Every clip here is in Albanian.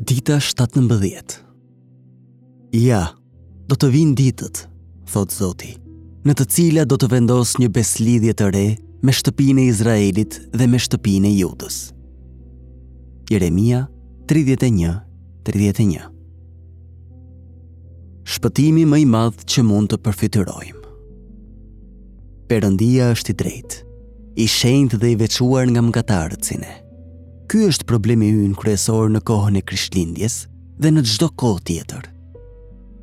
Dita 17 Ja, do të vijnë ditët, thotë Zoti, në të cilat do të vendos një besëlidhje të re me shtëpinë e Izraelit dhe me shtëpinë e Judës. Jeremia 31 31 Shpëtimi më i madh që mund të përfytyrojmë. Perëndia është i drejtë, i shenjtë dhe i veçuar nga mëkatarët si ne. Ky është problemi ynë kryesor në kohën e Krishtlindjes dhe në çdo kohë tjetër.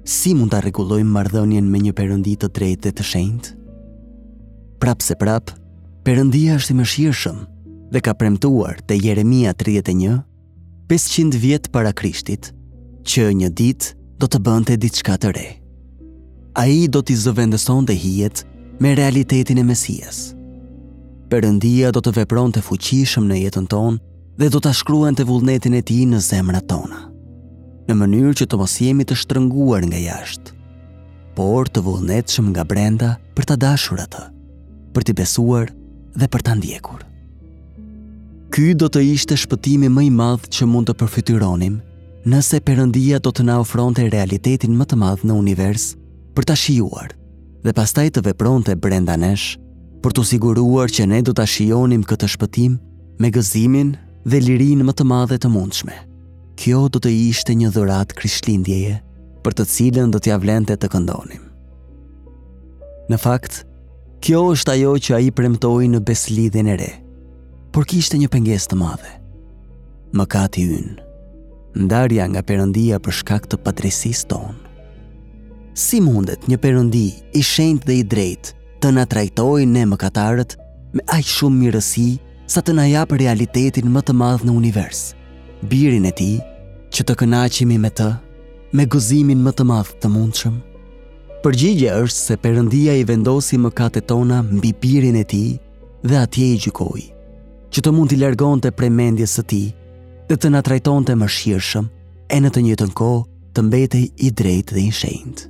Si mund ta rregullojmë marrëdhënien me një Perëndi të drejtë dhe të shenjtë? Prapëseprapë, Perëndia është i mëshirshëm dhe ka premtuar te Jeremia 31 500 vjet para Krishtit, që një ditë do të bënte diçka të re. Ai do t'i zëvendësonte hijet me realitetin e Mesias. Perëndia do të vepronte fuqishëm në jetën tonë dhe do ta shkruante vullnetin e tij në zemrat tona, në mënyrë që të mos jemi të shtrënguar nga jashtë, por të vullnetshëm nga brenda për ta dashur atë, për t'i besuar dhe për ta ndjekur. Ky do të ishte shpëtimi më i madh që mund të përfytyronim, nëse Perëndia do të na ofronte realitetin më të madh në univers për ta shijuar dhe pastaj të vepronte brenda nesh për t'u siguruar që ne do ta shijonim këtë shpëtim me gëzimin dhe lirinë më të madhe të mundshme. Kjo do të ishte një dhuratë Krishtlindjeje, për të cilën do t'ia vlente të këndonim. Në fakt, Kjo është ajo që ai premtoi në besëlidhjen e re. Por kishte një pengesë të madhe. Mëkati ynë. Ndarja nga Perëndia për shkak të padrejtësisë tonë. Si mundet një Perëndi i shenjtë dhe i drejtë të na trajtojë ne mëkatarët me aq shumë mirësi sa të na japë realitetin më të madh në univers, birin e tij, që të kënaqemi me të, me gëzimin më të madh të mundshëm? Përgjigja është se Perëndia i vendosi mëkatet tona mbi birin e tij dhe atje i gjykoi, që të mund t'i largonte prej mendjes së tij dhe të na trajtonte mëshirshëm e në të njëjtën kohë të mbetej i drejtë dhe i shenjtë.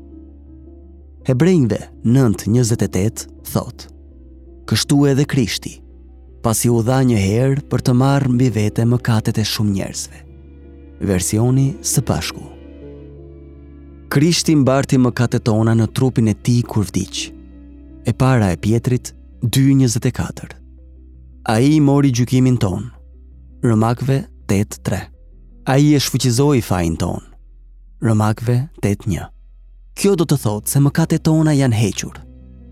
Hebrejve 9:28 thotë: Kështu edhe Krishti, pasi u dha një herë për të marrë mbi vete mëkatet e shumë njerëzve. Versioni së bashku. Krishti mbarti mëkatet tona në trupin e tij kur vdiq. E para e Pjetrit 2:24. Ai mori gjykimin tonë. Romakëve 8:3. Ai e shfuqizoi fajin tonë. Romakëve 8:1. Kjo do të thotë se mëkatet tona janë hequr.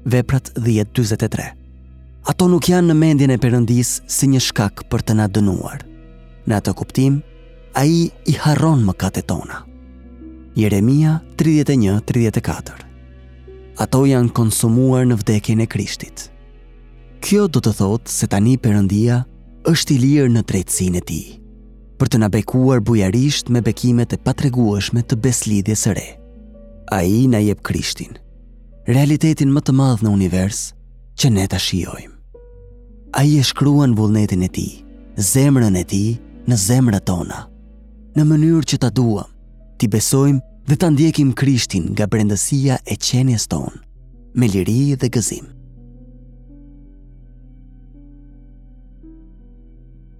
Veprat 10:43. Ato nuk janë në mendjen e Perëndisë si një shkak për të na dënuar. Në atë kuptim, ai i harron mëkatet tona. Jeremia 31:34. Ato janë konsumuar në vdekjen e Krishtit. Kjo do të thotë se tani Perëndia është i lirë në drejtësinë e tij. për të na bekuar bujarisht me bekimet e patregueshme të besëlidhjes së re. Ai na jep Krishtin, realitetin më të madh në univers që ne ta shijojmë. Ai e shkruan vullnetin e tij, zemrën e tij në zemrat tona, në mënyrë që ta duam, t'i besojmë dhe ta ndjekim Krishtin nga brendësia e qenies tonë, me liri dhe gëzim.